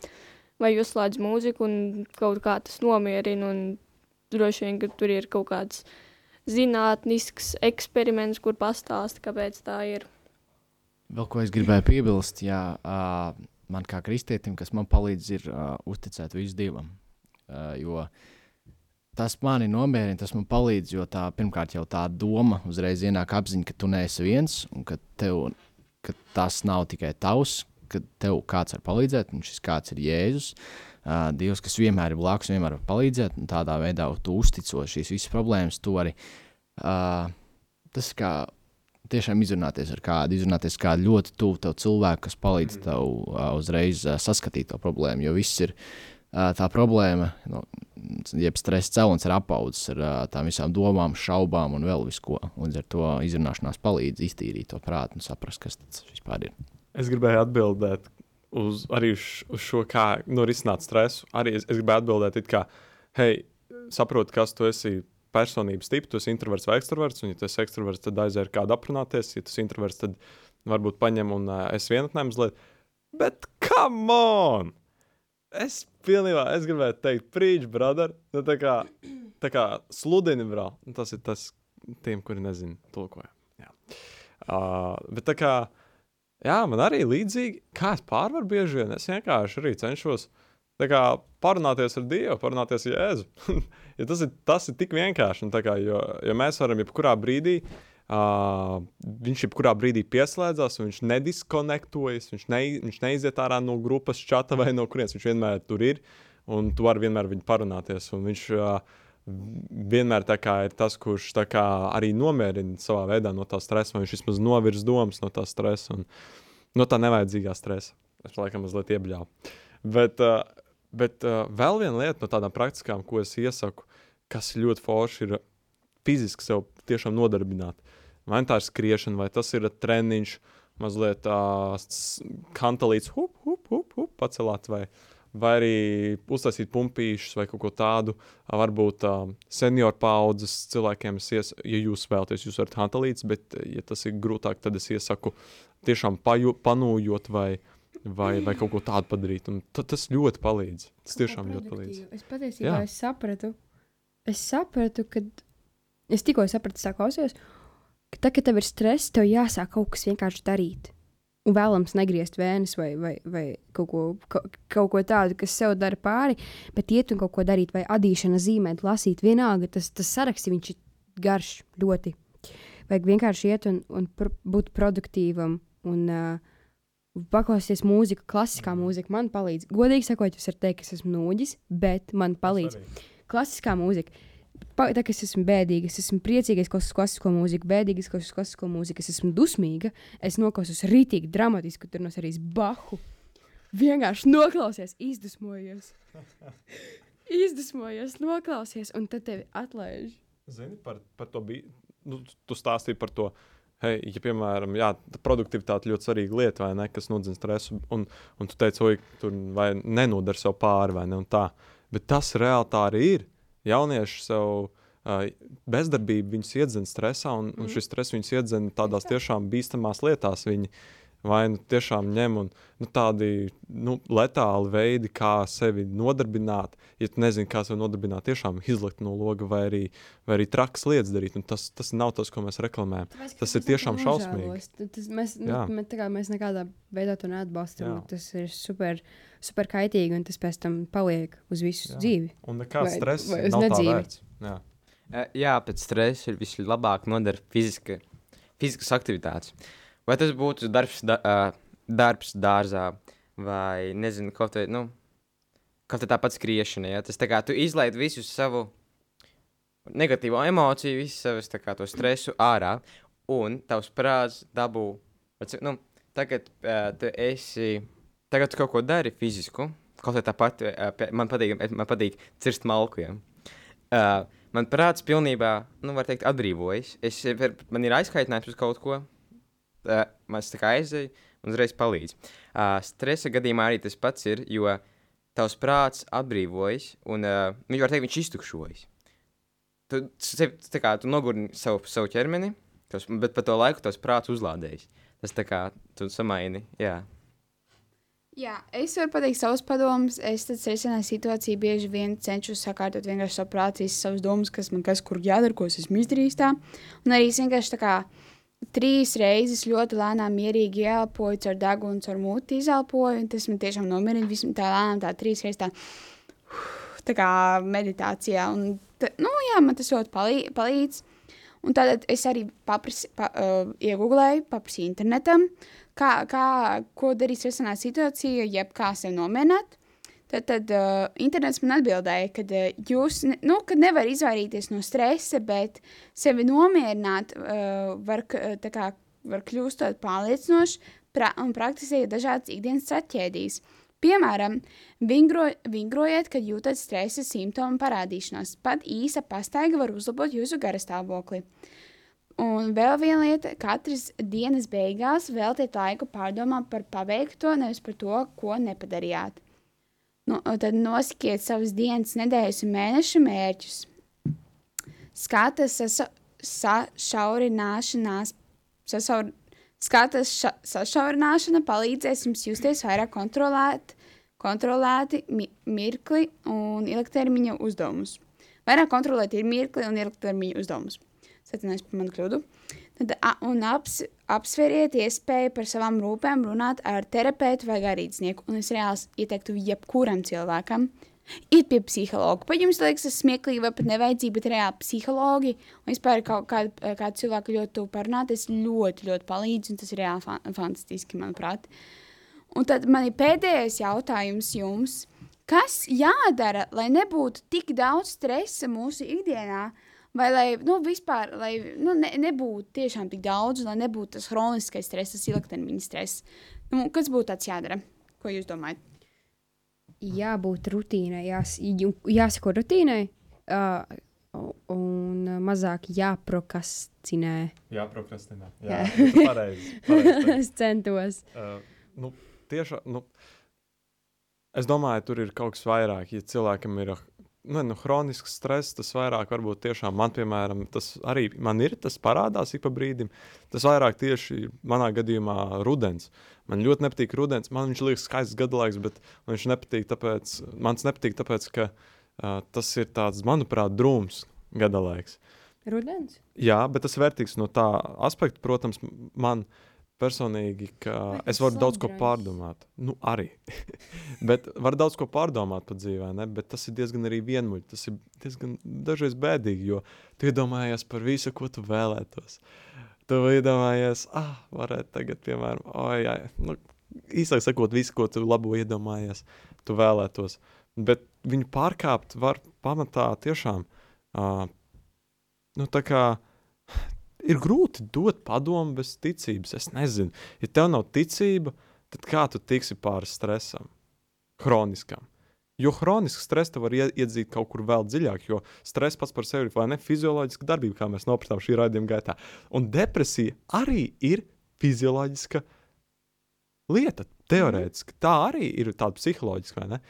vai uzslēdzu mūziku un kaut kā tas nomierina, droši vien, ka tur ir kaut kāds zinātnisks eksperiments, kur pastāsta, kāpēc tā ir. Vēl ko es gribēju piebilst, jā, uh, man kā kristietim, kas man palīdz, ir uh, uzticēt visu dievam. Uh, jo tas mani nomierina, tas man palīdz, jo tā pirmkārt jau tā doma uzreiz ienāk apziņa, ka tu neesi viens un ka, tev, ka tas nav tikai tavs, ka tev kāds var palīdzēt, un šis kāds ir Jēzus. Uh, Dievs, kas vienmēr ir blakus, vienmēr var palīdzēt, un tādā veidā tu uzticot šīs visas problēmas, tu arī uh, tas kā tiešām izrunāties ar kādu, izrunāties ar kādu ļoti tuvu cilvēku, kas palīdz tev uh, uzreiz uh, saskatīt to problēmu. Jo viss ir uh, tā problēma, no, jeb stresa cēlonis ir apaudzis ar tām visām domām, šaubām un vēl visko. Līdz ar to izrunāšanās palīdz iztīrīt to prātu un saprast, kas tas vispār ir. Es gribēju atbildēt uz, arī uz, uz šo, kā norisināt stresu. Arī es, es gribēju atbildēt, kā, hei, saprotu, kas tu esi. Personības tips, tu esi introverts vai ekstraverts, un, ja tu esi ekstraverts, tad aizēj ar kādu aprunāties. Ja tu esi introverts, tad varbūt paņem un uh, es vienatnē mazliet. Bet, come on! Es pilnībā, es gribēju teikt, preach, brother. Nu, tā kā, tā kā sludini, bro. Nu, Tas ir tas tiem, kuri nezina, tulkoja. Jā. Uh, bet tā kā, jā, man arī līdzīgi, kā es pārvaru bieži vien, es vienkārši arī cenšos kā, parunāties ar Dievu, parunāties ar Jēzu. ja tas, ir, tas ir tik vienkārši, tā kā, jo, jo mēs varam jebkurā brīdī. Uh, viņš jebkurā brīdī pieslēdzas, viņš nediskonektojas, viņš, ne, viņš neiziet ārā no grupas čata vai no kurienes. Viņš vienmēr tur ir, un tu vari vienmēr viņu parunāties. un Viņš uh, vienmēr ir tas, kurš kā arī nomierina savā veidā no tā stresa, vai viņš vismaz novirs domas no tā stresa un no tā nevajadzīgā stresa. Es laikam mazliet iebļāvu. Bet, uh, bet uh, vēl viena lieta no tādām praktiskām, ko es iesaku, kas ļoti forši, ir fiziski sev tiešām nodarbināt. Vai tā ir skriešana, vai tas ir treniņš, mazliet tāds kantālīts, hup, hup, hup, hup, pacelāt, vai, vai arī uztaisīt pumpīšus vai kaut ko tādu. Varbūt uh, senioru paudzes cilvēkiem, es ies, ja jūs vēlaties, jūs varat kantālīts, bet, ja tas ir grūtāk, tad es iesaku tiešām paju, panūjot vai, vai, vai kaut ko tādu padarīt. Tas ļoti palīdz. Tas tiešām ļoti palīdz. Es patiesībā es sapratu, es sapratu, ka es tikko sapratu, tā klausījos, ka tad, kad tev ir stress, tev jāsāk kaut kas vienkārši darīt. Un vēlams negriezt vēnes vai, vai, vai kaut, ko, ka, kaut ko tādu, kas sev dara pāri, bet iet un kaut ko darīt, vai adīšana zīmēt, lasīt, vienalga tas, tas saraksts, viņš ir garš ļoti. Vajag vienkārši iet un, un pr būt produktīvam un uh, paklausīties mūziku, klasiskā mūzika man palīdz. Godīgi sakot, es varu teikt, ka es esmu nūģis, bet man palīdz klasiskā mūzika. Tā kā es esmu bēdīga, es esmu priecīga, es klausos klasisko mūziku, bēdīga, es klausos klasisko mūziku, es esmu dusmīga, es noklausos rītīgi dramatisku, tur no serijas Bahu. Vienkārši noklausies, izdusmojies. izdusmojies, noklausies, un tad tevi atlaiž. Zini, par, par to bija. Nu, tu stāstīji par to. Hei, ja, piemēram, jā, tā produktivitāte ļoti svarīga lieta, vai ne, kas nodzina stresu, un, un tu teici, oi, tur vai nenodara sev pāri, vai ne, un tā. Bet tas reāli tā arī ir. Jaunieši sev uh, bezdarbību viņus iedzena stresā, un, un šis stress viņus iedzena tādās tiešām bīstamās lietās. Viņi vai nu tiešām ņem un nu, tādi nu, letāli veidi, kā sevi nodarbināt. Ja tu nezini, kā sevi nodarbināt, tiešām izlikt no loga vai arī, vai arī trakas lietas darīt. Un tas, tas nav tas, ko mēs reklamējam. Tas ir tiešām šausmīgi. Tas, mēs, nu, mēs, kā mēs nekādā veidā to neatbalstam. Jā. Tas ir super, super kaitīgi, un tas pēc tam paliek uz visu Jā. dzīvi. Un nekāds stress vai nav tā nedzīvi. Jā. Eh, Jā, pēc stresa ir vislabāk nodara fiziska, fiziskas aktivitātes. Vai tas būtu darbs, da, uh, darbs dārzā, vai nezinu, kaut vai, nu, tāpat skriešana, ja? tas tā kā tu izlaid visu savu negatīvo emociju, visu savus tā kā to stresu ārā, un tavs prāts dabū, nu, tagad uh, tu esi, tagad tu kaut ko dari fizisku, kaut vai tāpat, uh, man patīk, man patīk cirst malku, ja? Uh, man prāts pilnībā, nu, var teikt, atbrīvojas. Es, man ir aizkaitinājums uz kaut ko, uh, tas tā kā aizēja un uzreiz palīdz. Uh, stresa gadījumā arī tas pats ir, jo tavs prāts atbrīvojas un, uh, viņš var teikt, viņš iztukšojas. Tu, sev, tā kā, tu nogurini savu, savu ķermeni, tavs, bet pa to laiku tavs prāts uzlādējas. Tas tā kā tu samaini, jā. Jā, es varu pateikt savus padomus. Es tad risināju situāciju, bieži vien cenšos sakārtot vienkārši savu prātu, visas savas domas, kas man kas kur jādara, ko es esmu izdarījis. Tā. Un arī es vienkārši tā kā trīs reizes ļoti lēnām, mierīgi ieelpoju, caur degunu, caur muti izelpoju. Tas man tiešām nomierina visam tā lēnām, tā trīs reizes tā, tā kā meditācijā. Un, ta, nu, jā, man tas ļoti palī, palīdz. Un tad es arī paprasi, pa, uh, iegūlēju, paprasīju internetam, kā, kā, ko darīt stresanā situācijā, jeb kā sevi nomierināt. Tad, tad uh, internets man atbildēja, ka uh, jūs ne, nu, kad nevar izvairīties no stresa, bet sevi nomierināt uh, var, tā kā, var tādu pārliecinoši pra un praktizējot dažādas ikdienas stratēģijas. Piemēram, vingro, vingrojiet, kad jūtat stresa simptomu parādīšanos. Pat īsa pastaiga var uzlabot jūsu garastāvokli. Un vēl viena lieta, katras dienas beigās veltiet laiku pārdomāt par paveikto, nevis par to, ko nepadarījāt. Nu, tad nosakiet savas dienas, nedēļas un mēnešu mērķus. Skata sašaurināšanās, sasaur, skatas ša, sašaurināšana palīdzēs jums justies vairāk kontrolēt, kontrolēti mi, mirkli un ilgtermiņa uzdevumus. Vairāk kontrolēt ir mirkli un ilgtermiņa uzdevumus. Satinājums par manu kļūdu. Tad, un aps, apsveriet iespēju par savām rūpēm runāt ar terapeitu vai garīdznieku. Un es reāli ieteiktu jebkuram cilvēkam iet pie psihologa. Pat jums liekas, tas smieklīgi vai pat nevajadzīgi, bet reāli psihologi un vispār kaut kādu, kādu cilvēku ļoti tuvu parunāt, tas ļoti, ļoti palīdz, un tas ir reāli fa fantastiski, manuprāt. Un tad man ir pēdējais jautājums jums. Kas jādara, lai nebūtu tik daudz stresa mūsu ikdienā, vai lai nu, vispār lai, nu, ne, nebūtu tiešām tik daudz, lai nebūtu tas hroniskais stress, tas ilgtermiņa stress? Nu, kas būtu tāds jādara? Ko jūs domājat? jābūt rutīnai, jās, jāsako rutīnai uh, un mazāk jāprokrastinē. Jā, prokrastinē. Jā. Jā, tu pareizi. pareizi. es centos. Uh, nu, tieši, nu, es domāju, tur ir kaut kas vairāk. Ja cilvēkam ir nu, nu, hronisks stress, tas vairāk varbūt tiešām man, piemēram, tas arī man ir, tas parādās ik pa brīdim. Tas vairāk tieši manā gadījumā rudens. Man ļoti nepatīk rudens. Man viņš liekas skaists gadalaiks, bet man viņš nepatīk tāpēc, man tas nepatīk tāpēc, ka uh, tas ir tāds, manuprāt, drūms gadalaiks. Rudens? Jā, bet tas ir vērtīgs no tā aspekta, protams, man personīgi, ka Vai es varu daudz ko pārdomāt. Nu, arī. bet var daudz ko pārdomāt par dzīvē, ne? bet tas ir diezgan arī vienmuļ. Tas ir diezgan dažreiz bēdīgi, jo tu iedomājies par visu, ko tu vēlētos. Tu iedomājies, ah, varētu tagad, piemēram, oh, jā, nu, īsāk sakot, visu, ko tu labo iedomājies, tu vēlētos. Bet viņu pārkāpt var pamatā tiešām. Uh, nu, tā kā ir grūti dot padomu bez ticības. Es nezinu, ja tev nav ticība, tad kā tu tiksi pāri stresam, hroniskam? Jo hronisks stress var ie- iedzīt kaut kur vēl dziļāk, jo stress pats par sevi ir ne fizioloģiska darbība, kā mēs nopratām šī raidījuma gaitā. Un depresija arī ir fizioloģiska lieta, teorētiski. Tā arī ir tāda psiholoģiska, vai ne?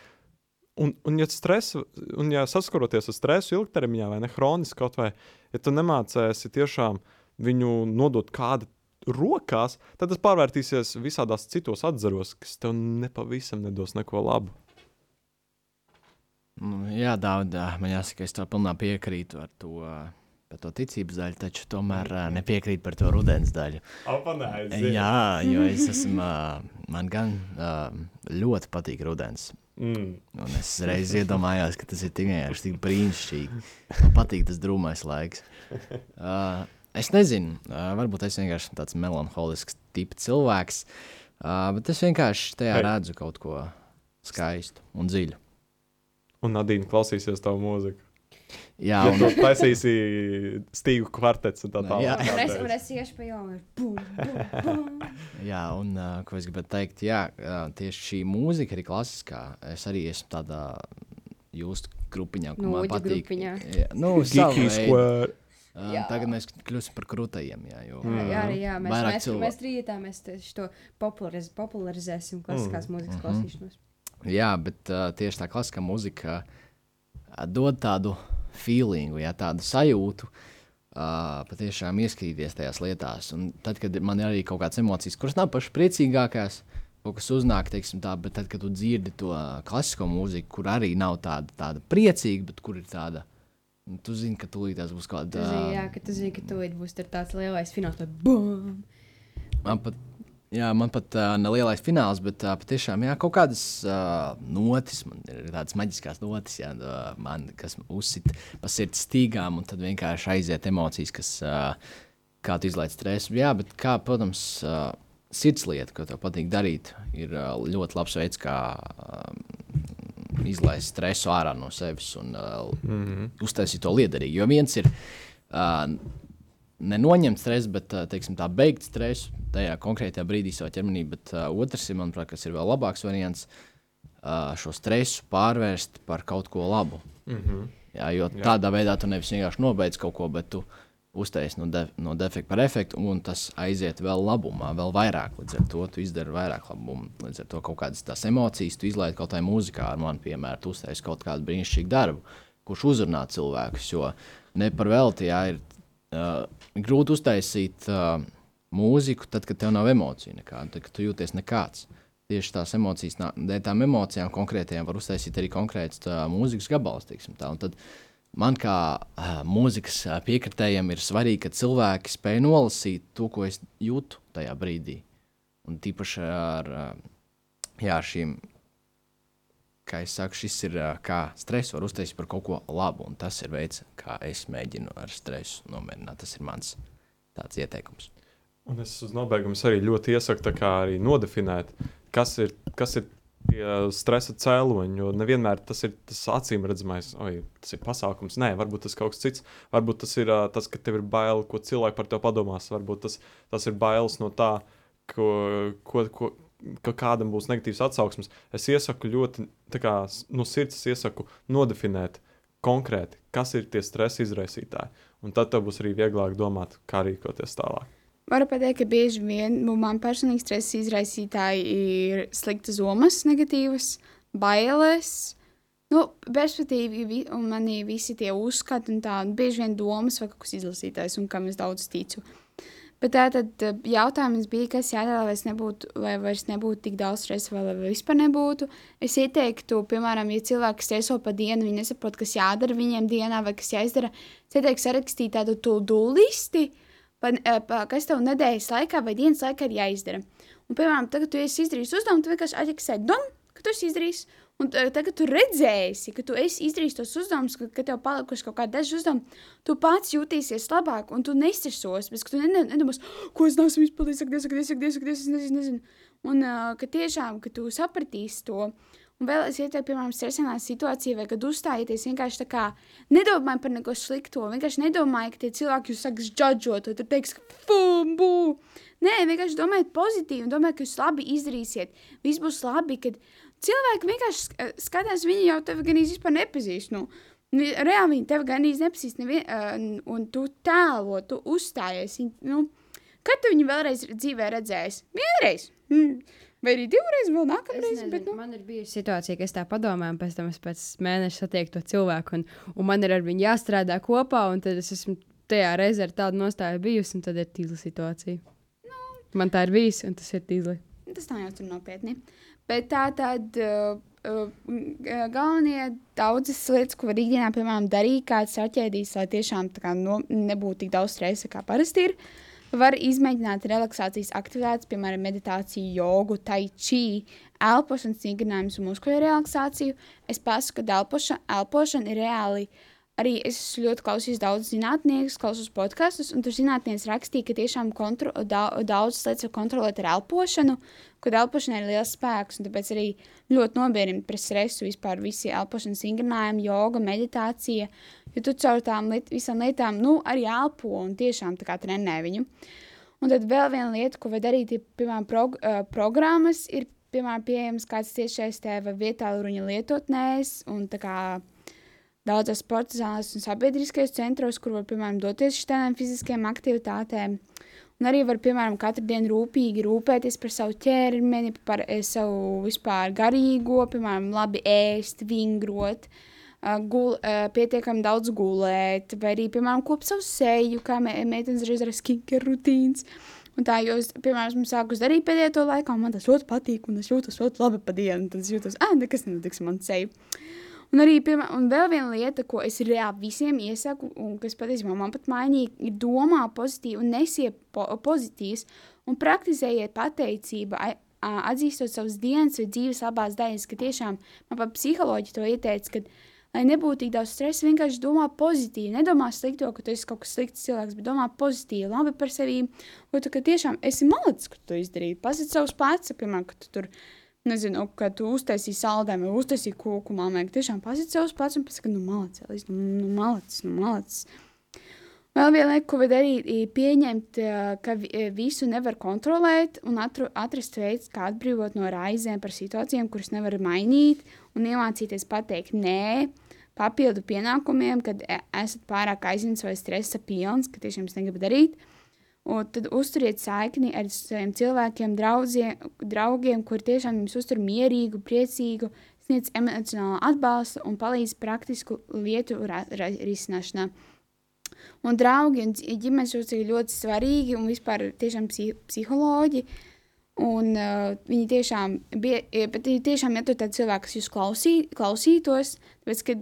Un, un, ja, stresu, un ja saskaroties ar stresu ilgtermiņā, vai ne hroniski kaut vai, ja tu nemācēsi tiešām viņu nodot kāda rokās, tad tas pārvērtīsies visādās citos atzaros, kas tev nepavisam nedos neko labu. Nu, jā, daudz, man jāsaka, es to pilnībā piekrītu ar to, par to ticības daļu, taču tomēr ā, nepiekrītu par to rudens daļu. Jā, jo es esmu, ā, man gan ā, ļoti patīk rudens. Mm. Un es reiz iedomājos, ka tas ir tikai tik brīnišķīgi. Man patīk tas drūmais laiks. Uh, es nezinu, varbūt es vienkārši tāds melanholisks tips cilvēks, bet es vienkārši tajā Hei. redzu kaut ko skaistu un dziļu. Un Nadīna klausīsies tavu mūziku. Jā, Ja un, tu taisīsi stīgu kvartets un tā Nu, jā. tālāk. Un es, un es iešu pa bum. jā, un ko es gribētu teikt, jā, tieši šī mūzika, arī klasiskā, es arī esmu tādā jūsu grupiņā, kur man Noģu patīk. grupiņā. Jā, nu, Geeky. Square. Jā. tagad mēs kļūsim par krūtajiem. Jā, jo, Jā, jā, arī jā. Mēs, Vairāk mēs, mēs trījotā mēs to populariz, popularizēsim klasiskās Mm. mūzikas Mhm. klausīšanos. Jā, bet uh, tieši tā klasiskā mūzika uh, dod tādu feelingu, jā, tādu sajūtu. Uh, patiešām ieskatīties tajās lietās. Un tad, kad man ir arī kaut kādas emocijas, kuras nav pašas priecīgākās, kaut kas uznāk, teiksim, tā, bet tad, kad tu dzirdi to klasisko mūziku, kur arī nav tāda, tāda priecīga, bet kur ir tāda, tu zini, ka tūlītās būs kaut kāda. zini, jā, ka tu zini, ka tūlīt būs tāds lielais fināls, tad bum! Man pat, jā, man pat uh, nelielais fināls, bet uh, patiešām jā, kaut kādas uh, notis, man ir tādas maģiskās notis, jā, uh, man, kas uzsit pa sirds stīgām, un tad vienkārši aiziet emocijas, kas uh, kā tu izlaiž stresu. Jā, bet kā, protams, uh, sirds lieta, ko tev patīk darīt, ir uh, ļoti labs veids, kā uh, izlaist stresu ārā no sevis un uh, mm -hmm. uztaisīt to liederīgi. Jo viens ir uh, nenoņemt stresu, bet uh, teiksim, tā beigt stresu tajā konkrētajā brīdī savā ķermenī. Bet uh, otrs ir, manuprāt, kas ir vēl labāks variants, uh, šo stresu pārvērst par kaut ko labu. Mm -hmm. Jā, jo Jā. tādā veidā tu nevis vienkārši nobeidz kaut ko, bet tu uztaisīji no, de no defekta par efektu, un tas aiziet vēl labumā, vēl vairāk. Līdz ar to tu izdari vairāk labumu. Līdz ar to kaut kādas tās emocijas tu izlaiž kaut kādā mūzikā, ar mani, piemēram, tu uztaisīji kaut kādu brīnišķīgu darbu, kurš uzrunā cilvēkus. Jo ne par velti jā, ir uh, grūti uztaisīt uh, mūziku, tad, kad tev nav emociju nekāda, tad, kad tu jūties nekāds. Tieši tās emocijas, dēļ tām emocijām konkrētajām var uztaisīt arī konkrēts uh, mūzikas gabals. teiksim Tā. Un tad man kā uh, mūzikas piekritējam ir svarīgi, ka cilvēki spēj nolasīt to, ko es jūtu tajā brīdī. Un tīpaši ar uh, jā, šīm, kā es saku, šis ir uh, kā stress var uztaisīt par kaut ko labu. Un tas ir veids, kā es mēģinu ar stresu nomierināt. Tas ir mans tāds ieteikums. Un es uz nobeigumu arī ļoti iesaku arī nodefinēt, kas ir, kas ir tie stresa cēloņi. Jo nevienmēr tas ir tas acīm redzamais, oi, tas ir pasākums. Nē, varbūt tas ir kaut kas cits. Varbūt tas ir tas, ka tev ir bail, ko cilvēki par tevi padomās. Varbūt tas, tas ir bailes no tā, ko, ko, ko, ka kādam būs negatīvs atsauksmes. Es iesaku ļoti, kā no sirds es iesaku nodefinēt konkrēti, kas ir tie stresa izraisītāji. Un tad tev būs arī vieglāk domāt, kā rīkoties tālāk. Varu pateikt, ka bieži vien nu, man personīgi stresa izraisītāji ir sliktas domas, negatīvas, bailes. Nu, Bezpētīgi, vi, un manī visi tie uzskati, un tā, un bieži vien domas vai kaut kas izlasītājs, un kam es daudz ticu. Bet tā tad eh, jautājums bija, kas jādara, lai, nebūtu, lai vairs nebūtu tik daudz stresa, vai lai vispār nebūtu. Es ieteiktu, piemēram, ja cilvēki streso pa dienu, viņi nesaprot, kas jādara viņiem dienā, vai kas jāizdara. Es ieteiktu sarakstīt tādu to-do listi, pa, eh, pa, kas tev nedēļas laikā vai dienas laikā ir jāizdara. Un, piemēram, tagad, kad tu esi izdarījis uzdevumu, tu vienkārši atķeksē dom, ka tu esi izdarījis. Un eh, tagad, kad tu redzēsi, ka tu esi izdarījis tos uzdevumus, ka, ka tev palikuši kaut kādi daži uzdevumi, tu pats jutīsies labāk un tu nestresos. Bet tu ne- ne- nedomās, ko es neesmu izpildījis, saka, Dievs, saka, Dievs, es nezinu, nezinu. Un uh, ka tiešām, ka tu sapratīsi to. Un vēl es ieteiktu, piemēram, stresanā situācijā, vai kad uzstājieties vienkārši tā kā nedomājiet par neko slikto. Vienkārši nedomājiet, ka tie cilvēki jūs sāks judžot, vai tur teiks, fumbu. Nē, vienkārši domājiet pozitīvi, domājiet, ka jūs labi izdarīsiet. Viss būs labi, kad cilvēki vienkārši sk- skatās, viņi jau tevi gan īsti nepazīst. Nu, Reāli viņi tevi gan īsti nepazīst, nevien, uh, un tu tēlo, tu uzstājies. Nu, kad tu viņu vēlreiz dzīvē redzēsi? Vienreiz, mm. Vai arī divreiz, vēl nākamreiz. nezinu, Bet, nu, Man ir bijusi situācija, ka es tā padomāju, un pēc tam es pēc mēneša satieku to cilvēku, un, un man ir ar viņu jāstrādā kopā, un tad es esmu tajā reizē ar tādu nostāju bijusi, un tad ir tīzla situācija. Man tā ir bijusi, un tas ir tīzli. tas nav jau tur nopietni. Bet tā tad uh, uh, galvenie daudzas lietas, ko var ikdienā, piemēram, darīt, kāds saķēdīs, lai tiešām tā kā, no, nebūtu tik daudz stresa, kā parasti ir. Var izmēģināt relaksācijas aktivitātes, piemēram, meditāciju, jogu, tai chi, elpošanas vingrinājumus un muskuļu relaksāciju. Es pasaku, ka elpoša, elpošana ir reāli arī es ļoti klausījis daudz zinātnieku, klausos podkastus, un tur zinātnieks rakstīja, ka tiešām kontro, da, daudz lietas var kontrolēt ar elpošanu, kad elpošanai ir liels spēks, un tāpēc arī ļoti nobiedrina pret stresu vispār visi elpošanas vingrinājumi, joga, meditācija, jo tu caur tām liet, visām lietām, nu, arī elpo un tiešām tā kā trenē viņu. Un tad vēl viena lieta, ko var darīt, ir, piemēram, prog uh, programmas, ir, piemēram, pieejams kāds tiešais tēva vietā ruņa lietotnēs, un tā kā daudzās sporta zālēs un sabiedriskajos centros, kur var, piemēram, doties uz tādām fiziskajām aktivitātēm. Un arī var, piemēram, katru dienu rūpīgi rūpēties par savu ķermeni, par eh, savu vispār garīgo, piemēram, labi ēst, vingrot, uh, gul, uh, pietiekami daudz gulēt, vai arī, piemēram, kop savu seju, kā me, meitenes reiz ar skincare rutīnas. Un tā, jo es, piemēram, esmu sākus darīt pēdējo to laiku, un man tas ļoti patīk, un es jūtos ļoti labi pa dienu, tad es jūtos, ah, nekas nenotiks man seju. Un arī, piemēram, un vēl viena lieta, ko es reāli visiem iesaku, un kas patiesībā man pat mainīja, ir domā pozitīvi un nesiet po pozitīvs, un praktizējiet pateicību, atzīstot savas dienas vai dzīves labās daļas, ka tiešām man pat psiholoģi to ieteica, ka, lai nebūtu tik daudz stresa, vienkārši domā pozitīvi, nedomā slikto, ka tu esi kaut kas slikts cilvēks, bet domā pozitīvi, labi par sevi, un tu, ka tiešām esi malacis, ka tu izdarīji, pasit savus piemēram, ka tu tur, nezinu, ka tu uztaisīji saldējumu, vai uztaisīji kūku ka tiešām pasit savus pats un pasaka, nu malacis, nu, nu malacis, nu malacis. Vēl viena lieta, ko var darīt, ir pieņemt, eh, ka eh, visu nevar kontrolēt un atru, atrast veids, kā atbrīvot no raizēm par situācijām, kuras nevar mainīt, un iemācīties pateikt nē, papildu pienākumiem, kad e- esat pārāk aizņemts vai stresa pilns, ka tiešām es negribu darīt. Un tad uzturiet saikni ar saviem cilvēkiem, draudziem, draugiem, kur tiešām jums uztur mierīgu, priecīgu, sniedz emocionālu atbalstu un palīdz praktisku lietu risināšanā. Un draugi un ģimenes locekļi ir ļoti svarīgi un vispār tiešām psi psiholoģi. Un uh, viņi tiešām, bie, eh, bet ir tiešām, ja tu tādi cilvēki, kas jūs klausī, klausītos, tāpēc, ka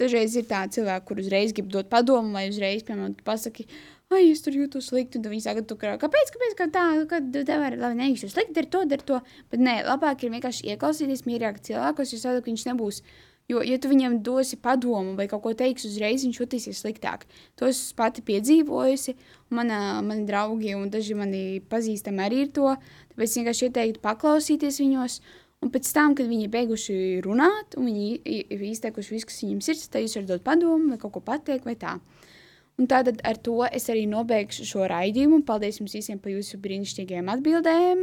dažreiz ir tādi cilvēki, kur uzreiz grib dot padomu, vai uzreiz, piemēram, pasaki, ai, es tur jūtos slikti, tad viņi saka, kā, kāpēc, kāpēc, kā tā, kad tev ir, labi, neīšu slikti, dar to, dar to, bet nē, labāk ir vienkārši ieklausīties mierīgi cilvēkos, jo ka viņš nebūs, jo, ja tu viņam dosi padomu vai kaut ko teiksi uzreiz, viņš jutīsies sliktāk. To es pati piedzīvojusi, mana, mani draugi un daži mani pazīstami arī ir to, tāpēc vienkārši ieteiktu paklausīties viņos, un pēc tam, kad viņi ir beiguši runāt, un viņi ir izteikuši visu, kas viņiem sirds, tad jūs varat dot padomu vai kaut ko pateikt vai tā. Un tātad ar to es arī nobeigšu šo raidījumu. Paldies jums visiem par jūsu brīnišķīgajām atbildēm.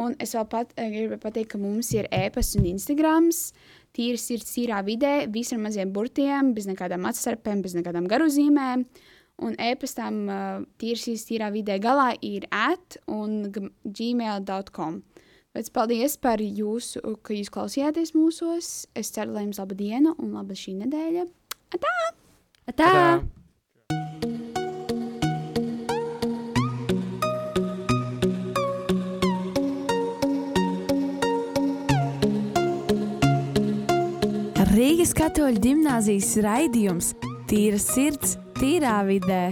Un es vēl pat, eh, gribu pateikt, ka mums ir e-pasts un Instagrams. Tīri sirds, tīrā vidē, visi ar maziem burtiem, bez nekādām atstarpēm, bez nekādām garuzīmēm. Un e-pastām uh, tīri sirds, tīrā vidē galā ir at un gmail.com. Pēc paldies par jūsu, ka jūs klausījāties mūsos. Es ceru, lai jums laba diena un laba šī nedēļa. Atā! Tā! Rīgas katoļu gimnāzijas raidījums Tīra sirds, tīrā vidē.